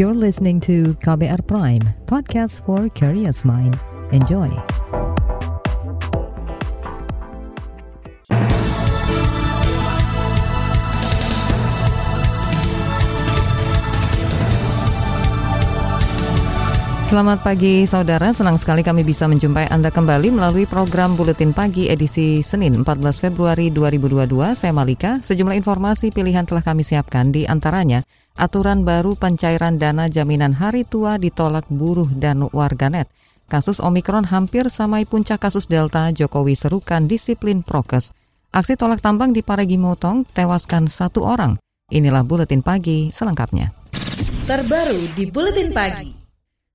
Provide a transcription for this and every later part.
You're listening to KBR Prime, podcast for curious mind. Enjoy. Selamat pagi saudara, senang sekali kami bisa menjumpai Anda kembali melalui program Buletin Pagi edisi Senin 14 Februari 2022. Saya Malika, sejumlah informasi pilihan telah kami siapkan di antaranya aturan baru pencairan dana jaminan hari tua ditolak buruh dan warganet. Kasus Omikron hampir samai puncak kasus Delta, Jokowi serukan disiplin prokes. Aksi tolak tambang di Parigi Motong tewaskan satu orang. Inilah Buletin Pagi selengkapnya. Terbaru di Buletin Pagi.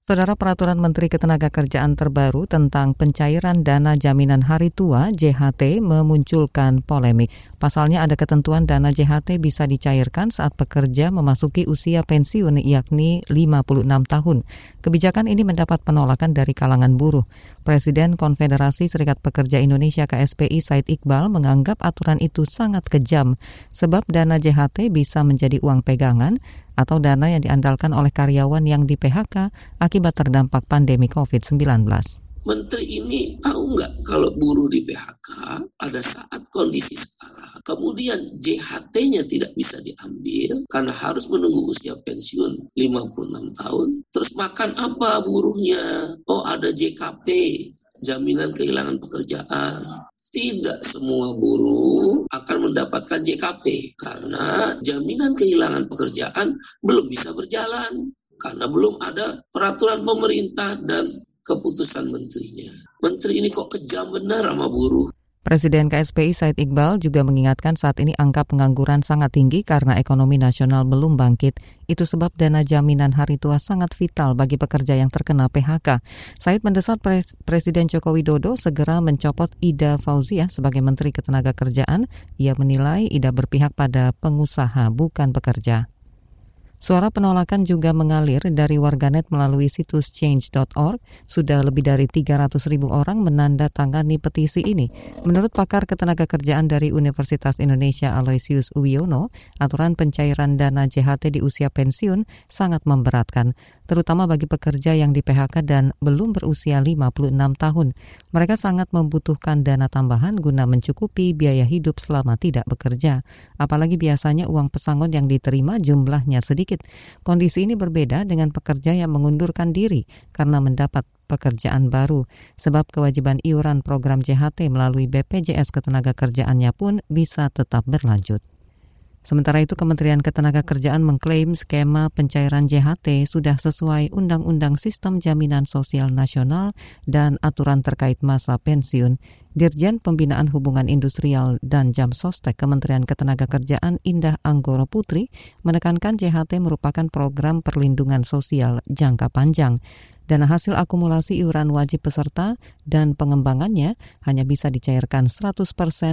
Saudara Peraturan Menteri Ketenagakerjaan terbaru tentang pencairan dana jaminan hari tua JHT memunculkan polemik. Pasalnya ada ketentuan dana JHT bisa dicairkan saat pekerja memasuki usia pensiun yakni 56 tahun. Kebijakan ini mendapat penolakan dari kalangan buruh. Presiden Konfederasi Serikat Pekerja Indonesia KSPI Said Iqbal menganggap aturan itu sangat kejam sebab dana JHT bisa menjadi uang pegangan atau dana yang diandalkan oleh karyawan yang di PHK akibat terdampak pandemi COVID-19. Menteri ini tahu nggak kalau buruh di PHK pada saat kondisi sekarang, kemudian JHT-nya tidak bisa diambil karena harus menunggu usia pensiun 56 tahun. Terus makan apa buruhnya? Oh ada JKP, jaminan kehilangan pekerjaan tidak semua buruh akan mendapatkan JKP karena jaminan kehilangan pekerjaan belum bisa berjalan karena belum ada peraturan pemerintah dan keputusan menterinya. Menteri ini kok kejam benar sama buruh. Presiden KSPI Said Iqbal juga mengingatkan saat ini angka pengangguran sangat tinggi karena ekonomi nasional belum bangkit. Itu sebab dana jaminan hari tua sangat vital bagi pekerja yang terkena PHK. Said mendesak Pres Presiden Joko Widodo segera mencopot Ida Fauzia sebagai Menteri Ketenagakerjaan. Ia menilai Ida berpihak pada pengusaha bukan pekerja. Suara penolakan juga mengalir dari warganet melalui situs change.org. Sudah lebih dari 300 ribu orang menandatangani petisi ini. Menurut pakar ketenaga kerjaan dari Universitas Indonesia Aloysius Uwiono, aturan pencairan dana JHT di usia pensiun sangat memberatkan, terutama bagi pekerja yang di PHK dan belum berusia 56 tahun. Mereka sangat membutuhkan dana tambahan guna mencukupi biaya hidup selama tidak bekerja. Apalagi biasanya uang pesangon yang diterima jumlahnya sedikit. Kondisi ini berbeda dengan pekerja yang mengundurkan diri karena mendapat pekerjaan baru, sebab kewajiban iuran program JHT melalui BPJS Ketenagakerjaannya pun bisa tetap berlanjut. Sementara itu Kementerian Ketenagakerjaan mengklaim skema pencairan JHT sudah sesuai Undang-Undang Sistem Jaminan Sosial Nasional dan aturan terkait masa pensiun. Dirjen Pembinaan Hubungan Industrial dan Jam Sostek Kementerian Ketenagakerjaan Indah Anggoro Putri menekankan JHT merupakan program perlindungan sosial jangka panjang. Dana hasil akumulasi iuran wajib peserta dan pengembangannya hanya bisa dicairkan 100%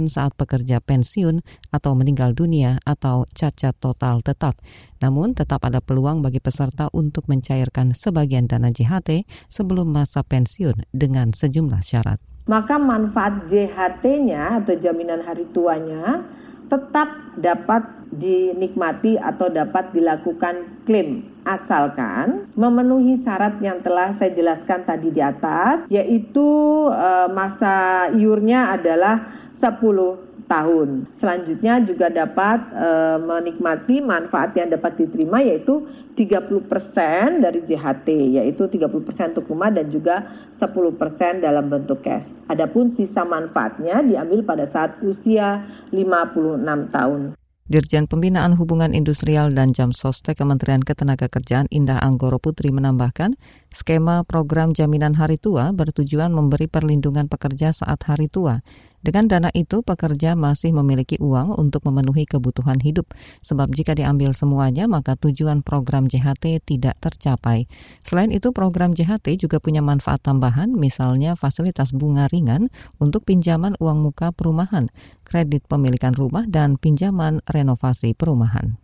saat pekerja pensiun atau meninggal dunia atau cacat total tetap. Namun tetap ada peluang bagi peserta untuk mencairkan sebagian dana JHT sebelum masa pensiun dengan sejumlah syarat. Maka manfaat JHT-nya atau jaminan hari tuanya tetap dapat dinikmati atau dapat dilakukan klaim asalkan memenuhi syarat yang telah saya jelaskan tadi di atas yaitu e, masa iurnya adalah 10 tahun. Selanjutnya juga dapat e, menikmati manfaat yang dapat diterima yaitu 30% dari JHT yaitu 30% untuk rumah dan juga 10% dalam bentuk cash. Adapun sisa manfaatnya diambil pada saat usia 56 tahun. Dirjen Pembinaan Hubungan Industrial dan Jam Sostek Kementerian Ketenagakerjaan Indah Anggoro Putri menambahkan, skema program jaminan hari tua bertujuan memberi perlindungan pekerja saat hari tua. Dengan dana itu, pekerja masih memiliki uang untuk memenuhi kebutuhan hidup, sebab jika diambil semuanya, maka tujuan program JHT tidak tercapai. Selain itu, program JHT juga punya manfaat tambahan, misalnya fasilitas bunga ringan untuk pinjaman uang muka perumahan, kredit pemilikan rumah, dan pinjaman renovasi perumahan.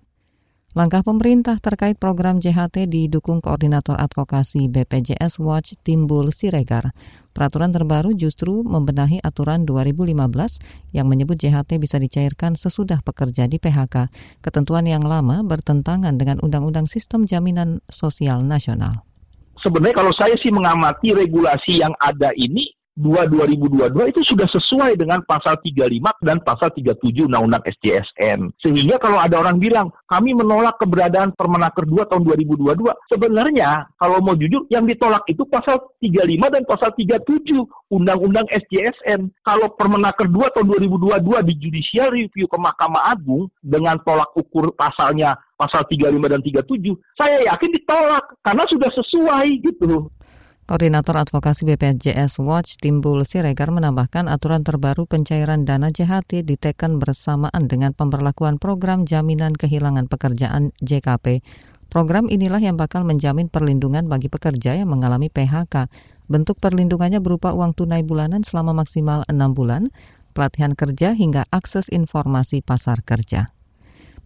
Langkah pemerintah terkait program JHT didukung Koordinator Advokasi BPJS Watch Timbul Siregar. Peraturan terbaru justru membenahi aturan 2015 yang menyebut JHT bisa dicairkan sesudah pekerja di PHK. Ketentuan yang lama bertentangan dengan Undang-Undang Sistem Jaminan Sosial Nasional. Sebenarnya kalau saya sih mengamati regulasi yang ada ini 2 2022 itu sudah sesuai dengan pasal 35 dan pasal 37 Undang-Undang SJSN. Sehingga kalau ada orang bilang, kami menolak keberadaan Permenaker 2 tahun 2022, sebenarnya kalau mau jujur, yang ditolak itu pasal 35 dan pasal 37 Undang-Undang SJSN. Kalau Permenaker 2 tahun 2022 di judicial review ke Mahkamah Agung dengan tolak ukur pasalnya pasal 35 dan 37, saya yakin ditolak karena sudah sesuai gitu. Koordinator Advokasi BPJS Watch Timbul Siregar menambahkan aturan terbaru pencairan dana JHT diteken bersamaan dengan pemberlakuan program jaminan kehilangan pekerjaan JKP. Program inilah yang bakal menjamin perlindungan bagi pekerja yang mengalami PHK. Bentuk perlindungannya berupa uang tunai bulanan selama maksimal 6 bulan, pelatihan kerja hingga akses informasi pasar kerja.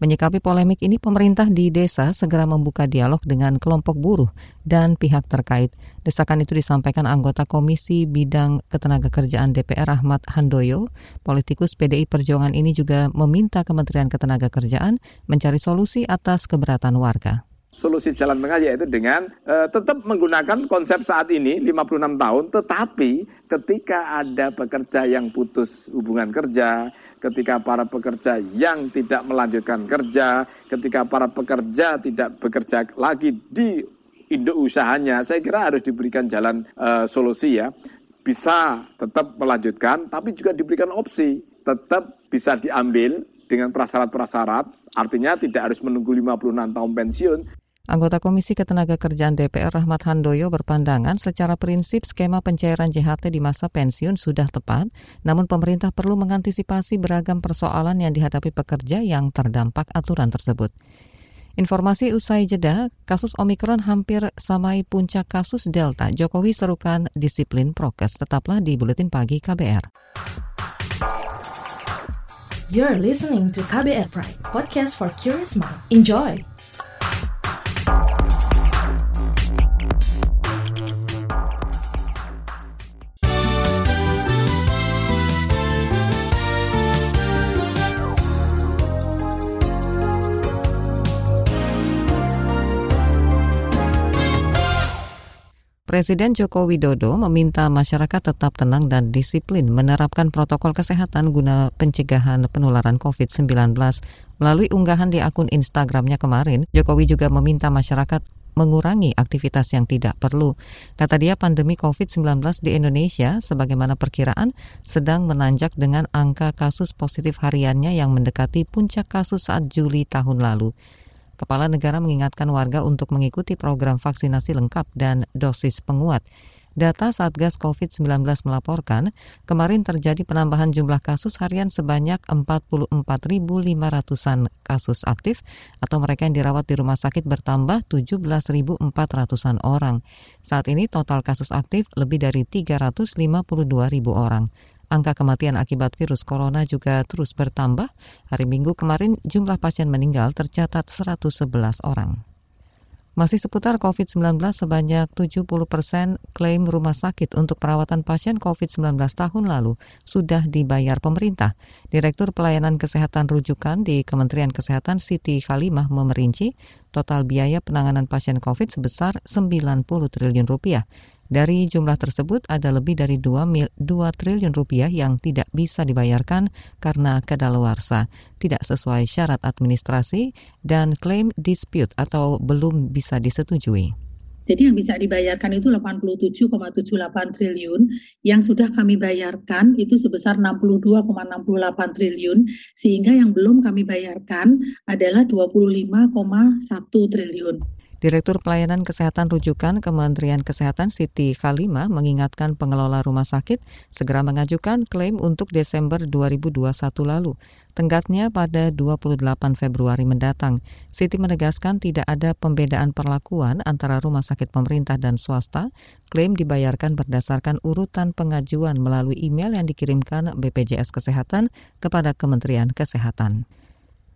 Menyikapi polemik ini, pemerintah di desa segera membuka dialog dengan kelompok buruh dan pihak terkait. Desakan itu disampaikan anggota Komisi Bidang Ketenagakerjaan DPR Ahmad Handoyo. Politikus PDI Perjuangan ini juga meminta Kementerian Ketenagakerjaan mencari solusi atas keberatan warga solusi jalan tengah yaitu dengan uh, tetap menggunakan konsep saat ini 56 tahun tetapi ketika ada pekerja yang putus hubungan kerja ketika para pekerja yang tidak melanjutkan kerja, ketika para pekerja tidak bekerja lagi di induk usahanya, saya kira harus diberikan jalan e, solusi ya. Bisa tetap melanjutkan, tapi juga diberikan opsi. Tetap bisa diambil dengan prasyarat-prasyarat, artinya tidak harus menunggu 56 tahun pensiun, Anggota Komisi Ketenagakerjaan DPR Rahmat Handoyo berpandangan secara prinsip skema pencairan JHT di masa pensiun sudah tepat, namun pemerintah perlu mengantisipasi beragam persoalan yang dihadapi pekerja yang terdampak aturan tersebut. Informasi usai jeda, kasus Omikron hampir samai puncak kasus Delta. Jokowi serukan disiplin prokes. Tetaplah di Buletin Pagi KBR. You're listening to KBR Pride, podcast for curious mind. Enjoy! Presiden Joko Widodo meminta masyarakat tetap tenang dan disiplin menerapkan protokol kesehatan guna pencegahan penularan COVID-19. Melalui unggahan di akun Instagramnya kemarin, Jokowi juga meminta masyarakat mengurangi aktivitas yang tidak perlu. Kata dia pandemi COVID-19 di Indonesia sebagaimana perkiraan sedang menanjak dengan angka kasus positif hariannya yang mendekati puncak kasus saat Juli tahun lalu. Kepala negara mengingatkan warga untuk mengikuti program vaksinasi lengkap dan dosis penguat. Data Satgas COVID-19 melaporkan, kemarin terjadi penambahan jumlah kasus harian sebanyak 44.500-an kasus aktif atau mereka yang dirawat di rumah sakit bertambah 17.400-an orang. Saat ini total kasus aktif lebih dari 352.000 orang. Angka kematian akibat virus corona juga terus bertambah. Hari Minggu kemarin jumlah pasien meninggal tercatat 111 orang. Masih seputar COVID-19 sebanyak 70 persen klaim rumah sakit untuk perawatan pasien COVID-19 tahun lalu sudah dibayar pemerintah. Direktur Pelayanan Kesehatan Rujukan di Kementerian Kesehatan Siti Khalimah memerinci total biaya penanganan pasien COVID sebesar 90 triliun rupiah. Dari jumlah tersebut ada lebih dari 2, mil, 2 triliun rupiah yang tidak bisa dibayarkan karena kedaluarsa, tidak sesuai syarat administrasi, dan klaim dispute atau belum bisa disetujui. Jadi yang bisa dibayarkan itu 87,78 triliun, yang sudah kami bayarkan itu sebesar 62,68 triliun, sehingga yang belum kami bayarkan adalah 25,1 triliun. Direktur Pelayanan Kesehatan Rujukan Kementerian Kesehatan Siti Khalima mengingatkan pengelola rumah sakit segera mengajukan klaim untuk Desember 2021 lalu. Tenggatnya pada 28 Februari mendatang. Siti menegaskan tidak ada pembedaan perlakuan antara rumah sakit pemerintah dan swasta. Klaim dibayarkan berdasarkan urutan pengajuan melalui email yang dikirimkan BPJS Kesehatan kepada Kementerian Kesehatan.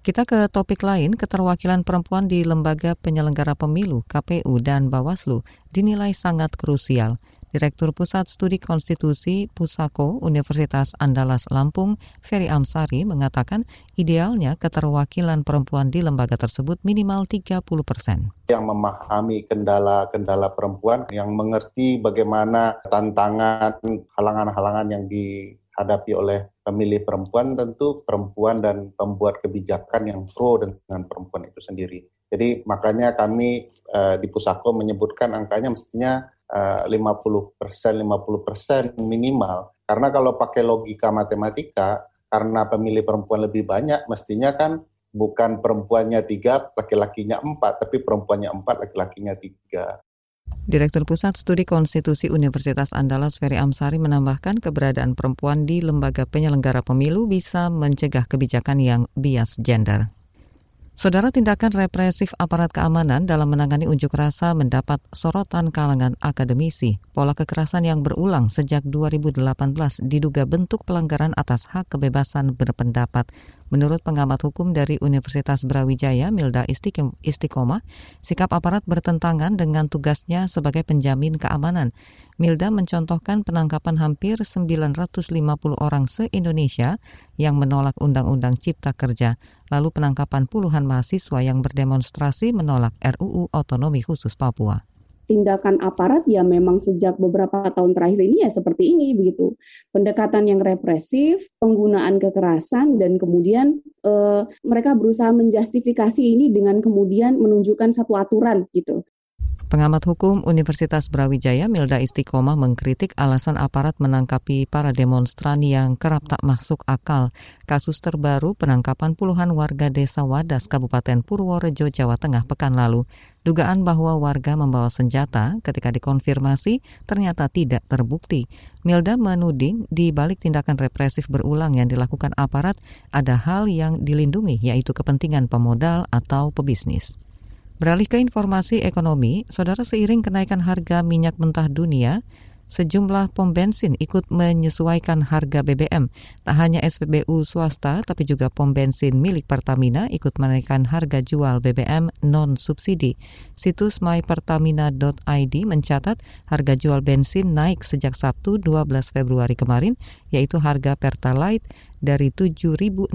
Kita ke topik lain, keterwakilan perempuan di lembaga penyelenggara pemilu, KPU dan Bawaslu dinilai sangat krusial. Direktur Pusat Studi Konstitusi Pusako Universitas Andalas Lampung, Ferry Amsari, mengatakan idealnya keterwakilan perempuan di lembaga tersebut minimal 30 persen. Yang memahami kendala-kendala perempuan, yang mengerti bagaimana tantangan, halangan-halangan yang dihadapi oleh pemilih perempuan tentu perempuan dan pembuat kebijakan yang pro dengan perempuan itu sendiri. Jadi makanya kami uh, di Pusako menyebutkan angkanya mestinya uh, 50 persen, 50 persen minimal. Karena kalau pakai logika matematika, karena pemilih perempuan lebih banyak, mestinya kan bukan perempuannya tiga, laki-lakinya empat, tapi perempuannya empat, laki-lakinya tiga. Direktur Pusat Studi Konstitusi Universitas Andalas Ferry Amsari menambahkan keberadaan perempuan di lembaga penyelenggara pemilu bisa mencegah kebijakan yang bias gender. Saudara tindakan represif aparat keamanan dalam menangani unjuk rasa mendapat sorotan kalangan akademisi. Pola kekerasan yang berulang sejak 2018 diduga bentuk pelanggaran atas hak kebebasan berpendapat. Menurut pengamat hukum dari Universitas Brawijaya, Milda Istiqomah, sikap aparat bertentangan dengan tugasnya sebagai penjamin keamanan. Milda mencontohkan penangkapan hampir 950 orang se-Indonesia yang menolak Undang-Undang Cipta Kerja, lalu penangkapan puluhan mahasiswa yang berdemonstrasi menolak RUU Otonomi Khusus Papua tindakan aparat ya memang sejak beberapa tahun terakhir ini ya seperti ini begitu. Pendekatan yang represif, penggunaan kekerasan dan kemudian eh, mereka berusaha menjustifikasi ini dengan kemudian menunjukkan satu aturan gitu. Pengamat hukum Universitas Brawijaya Milda Istiqomah mengkritik alasan aparat menangkapi para demonstran yang kerap tak masuk akal. Kasus terbaru penangkapan puluhan warga desa Wadas, Kabupaten Purworejo, Jawa Tengah pekan lalu. Dugaan bahwa warga membawa senjata ketika dikonfirmasi ternyata tidak terbukti. Milda menuding di balik tindakan represif berulang yang dilakukan aparat ada hal yang dilindungi yaitu kepentingan pemodal atau pebisnis. Beralih ke informasi ekonomi, saudara seiring kenaikan harga minyak mentah dunia, sejumlah pom bensin ikut menyesuaikan harga BBM. Tak hanya SPBU swasta, tapi juga pom bensin milik Pertamina ikut menaikkan harga jual BBM non-subsidi. Situs mypertamina.id mencatat harga jual bensin naik sejak Sabtu 12 Februari kemarin, yaitu harga Pertalite dari Rp7.650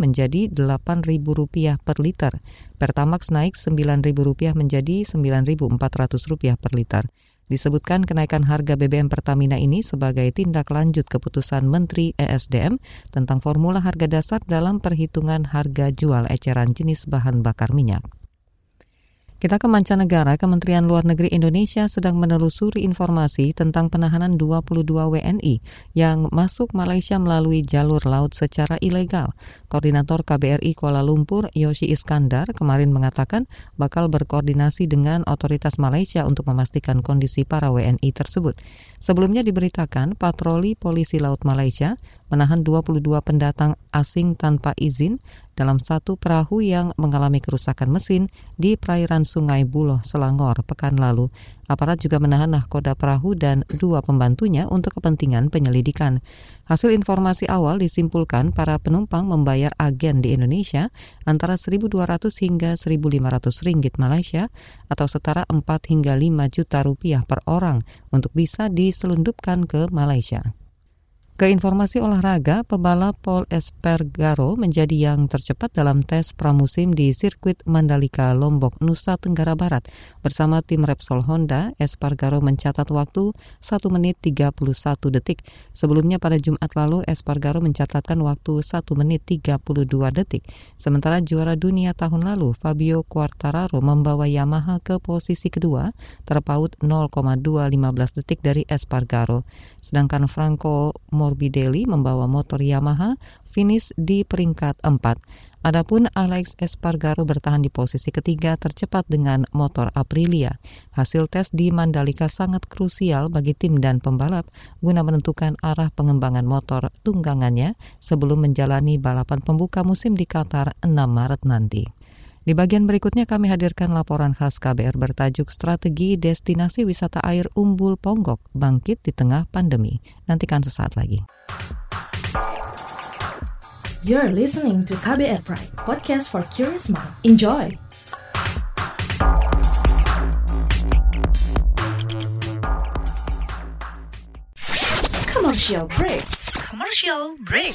menjadi Rp8.000 per liter. Pertamax naik Rp9.000 menjadi Rp9.400 per liter. Disebutkan kenaikan harga BBM Pertamina ini sebagai tindak lanjut keputusan Menteri ESDM tentang formula harga dasar dalam perhitungan harga jual eceran jenis bahan bakar minyak. Kita ke mancanegara, Kementerian Luar Negeri Indonesia sedang menelusuri informasi tentang penahanan 22 WNI yang masuk Malaysia melalui jalur laut secara ilegal. Koordinator KBRI Kuala Lumpur, Yoshi Iskandar, kemarin mengatakan bakal berkoordinasi dengan otoritas Malaysia untuk memastikan kondisi para WNI tersebut. Sebelumnya diberitakan patroli polisi laut Malaysia menahan 22 pendatang asing tanpa izin dalam satu perahu yang mengalami kerusakan mesin di perairan Sungai Buloh, Selangor, pekan lalu. Aparat juga menahan nahkoda perahu dan dua pembantunya untuk kepentingan penyelidikan. Hasil informasi awal disimpulkan para penumpang membayar agen di Indonesia antara 1.200 hingga 1.500 ringgit Malaysia atau setara 4 hingga 5 juta rupiah per orang untuk bisa diselundupkan ke Malaysia. Ke informasi olahraga, pebalap Paul Espargaro menjadi yang tercepat dalam tes pramusim di sirkuit Mandalika, Lombok, Nusa Tenggara Barat. Bersama tim Repsol Honda, Espargaro mencatat waktu 1 menit 31 detik. Sebelumnya pada Jumat lalu, Espargaro mencatatkan waktu 1 menit 32 detik. Sementara juara dunia tahun lalu, Fabio Quartararo membawa Yamaha ke posisi kedua, terpaut 0,215 detik dari Espargaro. Sedangkan Franco Morbidelli membawa motor Yamaha finish di peringkat 4. Adapun Alex Espargaro bertahan di posisi ketiga tercepat dengan motor Aprilia. Hasil tes di Mandalika sangat krusial bagi tim dan pembalap guna menentukan arah pengembangan motor tunggangannya sebelum menjalani balapan pembuka musim di Qatar 6 Maret nanti. Di bagian berikutnya kami hadirkan laporan khas KBR bertajuk Strategi Destinasi Wisata Air Umbul Ponggok Bangkit di Tengah Pandemi. Nantikan sesaat lagi. You're listening to KBR Pride, podcast for curious mind. Enjoy! Commercial break. Commercial break.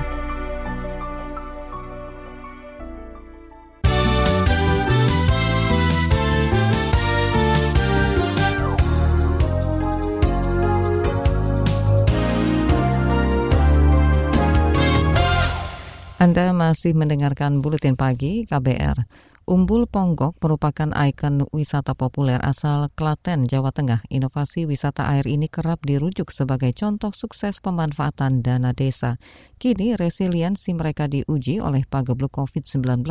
Anda masih mendengarkan Buletin Pagi KBR. Umbul Ponggok merupakan ikon wisata populer asal Klaten, Jawa Tengah. Inovasi wisata air ini kerap dirujuk sebagai contoh sukses pemanfaatan dana desa. Kini resiliensi mereka diuji oleh pagebluk COVID-19.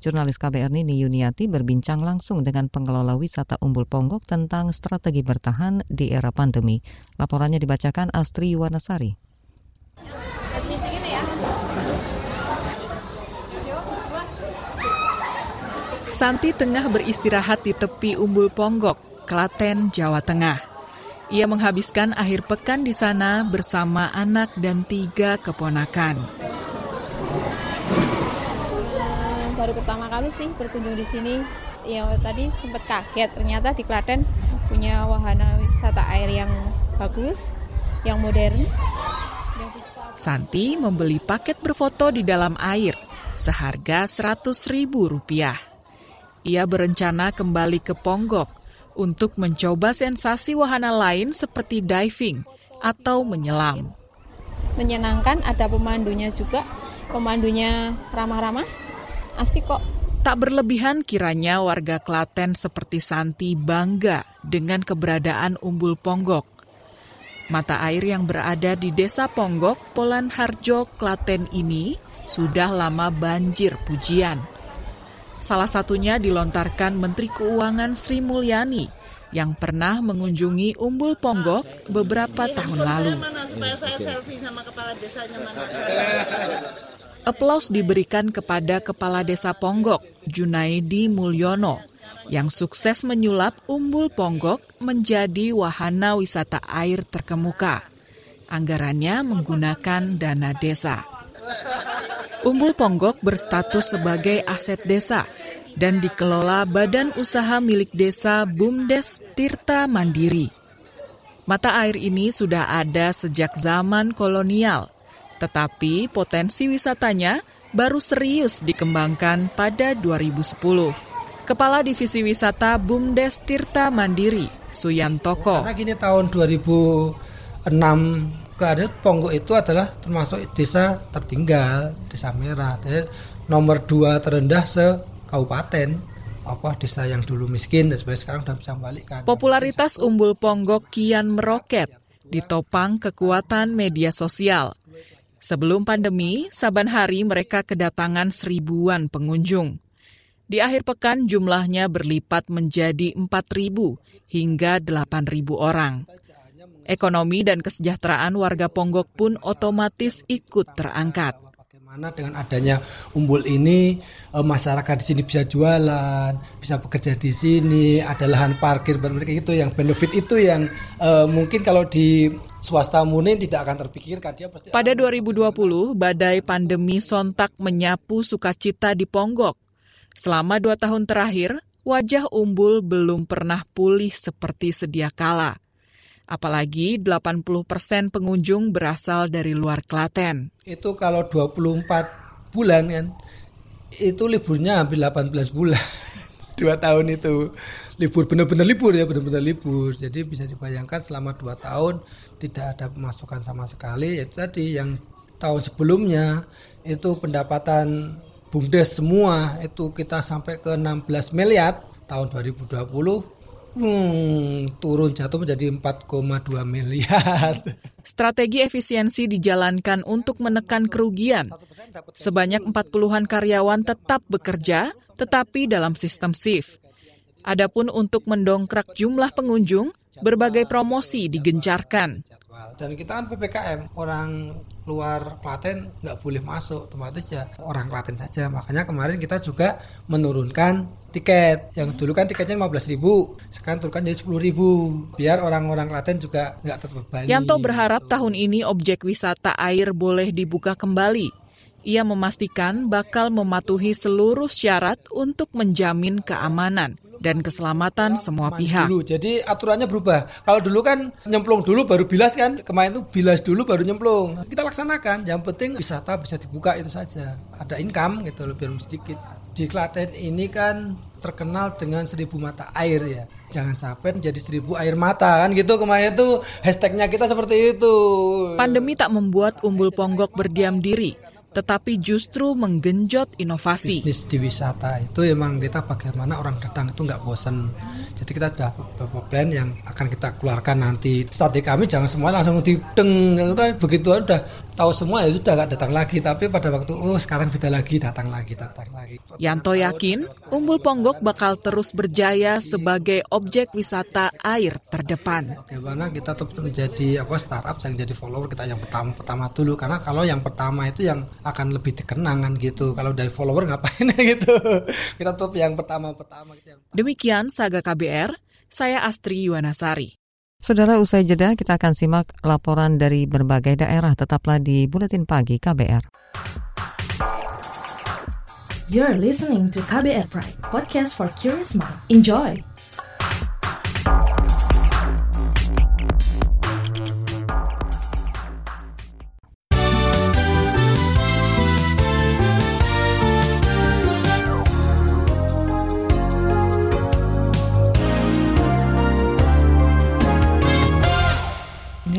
Jurnalis KBR Nini Yuniati berbincang langsung dengan pengelola wisata Umbul Ponggok tentang strategi bertahan di era pandemi. Laporannya dibacakan Astri Yuwanasari. Santi tengah beristirahat di tepi Umbul Ponggok, Klaten, Jawa Tengah. Ia menghabiskan akhir pekan di sana bersama anak dan tiga keponakan. Baru pertama kali sih berkunjung di sini. Ya tadi sempat kaget ternyata di Klaten punya wahana wisata air yang bagus, yang modern. Santi membeli paket berfoto di dalam air seharga seratus ribu rupiah ia berencana kembali ke Ponggok untuk mencoba sensasi wahana lain seperti diving atau menyelam. Menyenangkan, ada pemandunya juga. Pemandunya ramah-ramah, asik kok. Tak berlebihan kiranya warga Klaten seperti Santi bangga dengan keberadaan Umbul Ponggok. Mata air yang berada di Desa Ponggok, Polan Harjo, Klaten ini sudah lama banjir pujian Salah satunya dilontarkan Menteri Keuangan Sri Mulyani yang pernah mengunjungi Umbul Ponggok beberapa tahun lalu. Aplaus diberikan kepada Kepala Desa Ponggok, Junaidi Mulyono, yang sukses menyulap Umbul Ponggok menjadi wahana wisata air terkemuka. Anggarannya menggunakan dana desa. Umbul Ponggok berstatus sebagai aset desa dan dikelola Badan Usaha Milik Desa BUMDes Tirta Mandiri. Mata air ini sudah ada sejak zaman kolonial, tetapi potensi wisatanya baru serius dikembangkan pada 2010. Kepala Divisi Wisata BUMDes Tirta Mandiri, Suyantoko. Karena gini tahun 2006 keadaan Ponggok itu adalah termasuk desa tertinggal, desa merah, Jadi, nomor dua terendah se kabupaten apa desa yang dulu miskin dan sekarang sudah bisa membalikkan. Popularitas Umbul Ponggok kian meroket ditopang kekuatan media sosial. Sebelum pandemi, saban hari mereka kedatangan seribuan pengunjung. Di akhir pekan jumlahnya berlipat menjadi 4.000 hingga 8.000 orang. Ekonomi dan kesejahteraan warga Ponggok pun otomatis ikut terangkat. Bagaimana dengan adanya umbul ini eh, masyarakat di sini bisa jualan, bisa bekerja di sini, ada lahan parkir mereka itu yang benefit itu yang uh, mungkin kalau di swasta murni tidak akan terpikirkan. Dia pasti Pada 2020, badai pandemi sontak menyapu sukacita di Ponggok. Selama dua tahun terakhir, wajah umbul belum pernah pulih seperti sedia kala. Apalagi 80 persen pengunjung berasal dari luar Klaten. Itu kalau 24 bulan kan, itu liburnya hampir 18 bulan. dua tahun itu libur benar-benar libur ya benar-benar libur jadi bisa dibayangkan selama dua tahun tidak ada pemasukan sama sekali itu tadi yang tahun sebelumnya itu pendapatan bumdes semua itu kita sampai ke 16 miliar tahun 2020 hmm, turun jatuh menjadi 4,2 miliar. Strategi efisiensi dijalankan untuk menekan kerugian. Sebanyak 40-an karyawan tetap bekerja, tetapi dalam sistem shift. Adapun untuk mendongkrak jumlah pengunjung, berbagai promosi digencarkan. Dan kita kan PPKM, orang luar Klaten nggak boleh masuk, otomatis ya orang Klaten saja. Makanya kemarin kita juga menurunkan tiket. Yang dulu kan tiketnya 15 ribu, sekarang turunkan jadi 10 ribu. Biar orang-orang Klaten juga nggak terbebani. Yanto berharap tahun ini objek wisata air boleh dibuka kembali. Ia memastikan bakal mematuhi seluruh syarat untuk menjamin keamanan dan keselamatan semua pihak. Dulu, jadi aturannya berubah. Kalau dulu kan nyemplung dulu baru bilas kan, kemarin itu bilas dulu baru nyemplung. Kita laksanakan, yang penting wisata bisa dibuka itu saja. Ada income gitu lebih sedikit. Di Klaten ini kan terkenal dengan seribu mata air ya. Jangan sampai menjadi seribu air mata kan gitu kemarin itu hashtagnya kita seperti itu. Pandemi tak membuat Umbul Ponggok berdiam diri tetapi justru menggenjot inovasi. Bisnis di wisata itu emang kita bagaimana orang datang itu nggak bosan. Jadi kita sudah beberapa plan yang akan kita keluarkan nanti. Strategi kami jangan semua langsung dideng, gitu kan. begitu udah tahu semua ya sudah nggak datang lagi. Tapi pada waktu oh sekarang beda lagi, datang lagi, datang lagi. Yanto yakin Umbul Ponggok bakal terus berjaya sebagai objek wisata air terdepan. Bagaimana kita tetap menjadi apa startup yang jadi follower kita yang pertama pertama dulu karena kalau yang pertama itu yang akan lebih dikenangan gitu. Kalau dari follower ngapain gitu. Kita tutup yang pertama-pertama. Gitu, Demikian Saga KBR, saya Astri Yuwanasari. Saudara usai jeda kita akan simak laporan dari berbagai daerah tetaplah di Buletin Pagi KBR. You're listening to KBR Pride, podcast for curious mind. Enjoy!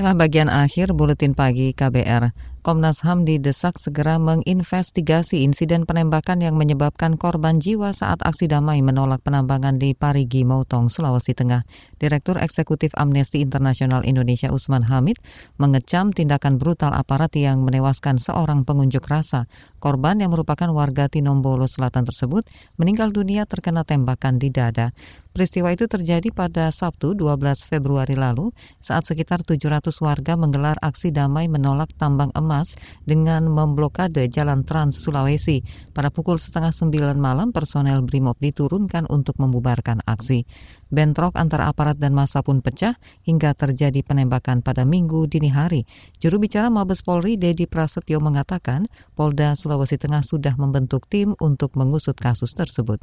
Inilah bagian akhir buletin pagi KBR. Komnas HAM didesak segera menginvestigasi insiden penembakan yang menyebabkan korban jiwa saat aksi damai menolak penambangan di Parigi, Mautong, Sulawesi Tengah. Direktur Eksekutif Amnesty International Indonesia Usman Hamid mengecam tindakan brutal aparat yang menewaskan seorang pengunjuk rasa. Korban yang merupakan warga Tinombolo Selatan tersebut meninggal dunia terkena tembakan di dada. Peristiwa itu terjadi pada Sabtu 12 Februari lalu saat sekitar 700 warga menggelar aksi damai menolak tambang emas Mas dengan memblokade jalan Trans Sulawesi. Pada pukul setengah sembilan malam, personel BRIMOB diturunkan untuk membubarkan aksi. Bentrok antara aparat dan masa pun pecah hingga terjadi penembakan pada minggu dini hari. Juru bicara Mabes Polri, Dedi Prasetyo mengatakan, Polda Sulawesi Tengah sudah membentuk tim untuk mengusut kasus tersebut.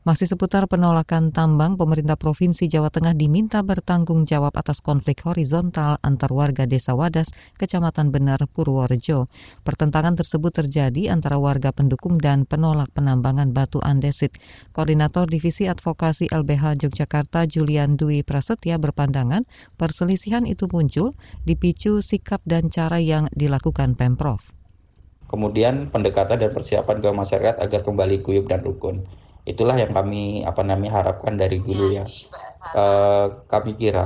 Masih seputar penolakan tambang, pemerintah Provinsi Jawa Tengah diminta bertanggung jawab atas konflik horizontal antar warga Desa Wadas, Kecamatan Benar, Purworejo. Pertentangan tersebut terjadi antara warga pendukung dan penolak penambangan batu andesit. Koordinator Divisi Advokasi LBH Yogyakarta Julian Dwi Prasetya berpandangan perselisihan itu muncul dipicu sikap dan cara yang dilakukan Pemprov. Kemudian pendekatan dan persiapan ke masyarakat agar kembali guyup dan rukun itulah yang kami apa namanya harapkan dari dulu ya. Uh, kami kira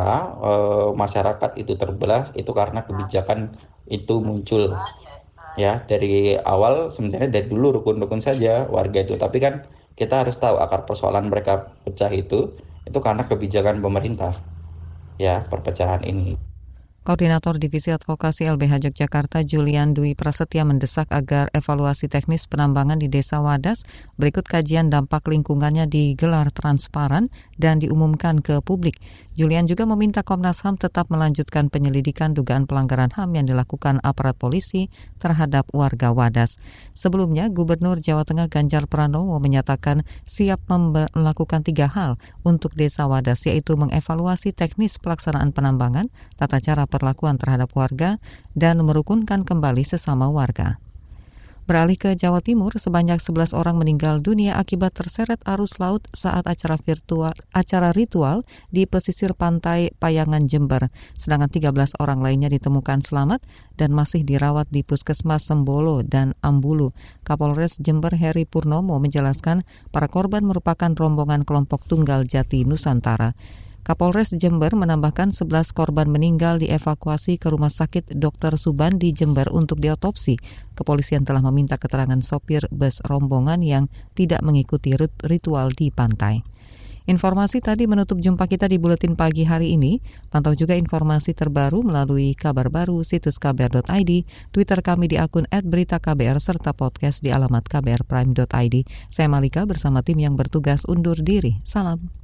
uh, masyarakat itu terbelah itu karena kebijakan itu muncul ya dari awal sebenarnya dari dulu rukun-rukun saja warga itu. Tapi kan kita harus tahu akar persoalan mereka pecah itu itu karena kebijakan pemerintah ya perpecahan ini Koordinator Divisi Advokasi LBH Yogyakarta Julian Dwi Prasetya mendesak agar evaluasi teknis penambangan di Desa Wadas berikut kajian dampak lingkungannya digelar transparan dan diumumkan ke publik. Julian juga meminta Komnas HAM tetap melanjutkan penyelidikan dugaan pelanggaran HAM yang dilakukan aparat polisi terhadap warga Wadas. Sebelumnya, Gubernur Jawa Tengah Ganjar Pranowo menyatakan siap melakukan tiga hal untuk Desa Wadas, yaitu mengevaluasi teknis pelaksanaan penambangan, tata cara perlakuan terhadap warga, dan merukunkan kembali sesama warga. Beralih ke Jawa Timur, sebanyak 11 orang meninggal dunia akibat terseret arus laut saat acara virtual acara ritual di pesisir pantai Payangan Jember. Sedangkan 13 orang lainnya ditemukan selamat dan masih dirawat di Puskesmas Sembolo dan Ambulu. Kapolres Jember Heri Purnomo menjelaskan para korban merupakan rombongan kelompok tunggal Jati Nusantara. Kapolres Jember menambahkan 11 korban meninggal dievakuasi ke Rumah Sakit Dr. Suban di Jember untuk diotopsi. Kepolisian telah meminta keterangan sopir bus rombongan yang tidak mengikuti ritual di pantai. Informasi tadi menutup jumpa kita di Buletin Pagi hari ini. Pantau juga informasi terbaru melalui kabar baru situs kbr.id, Twitter kami di akun @beritaKBR serta podcast di alamat kbrprime.id. Saya Malika bersama tim yang bertugas undur diri. Salam.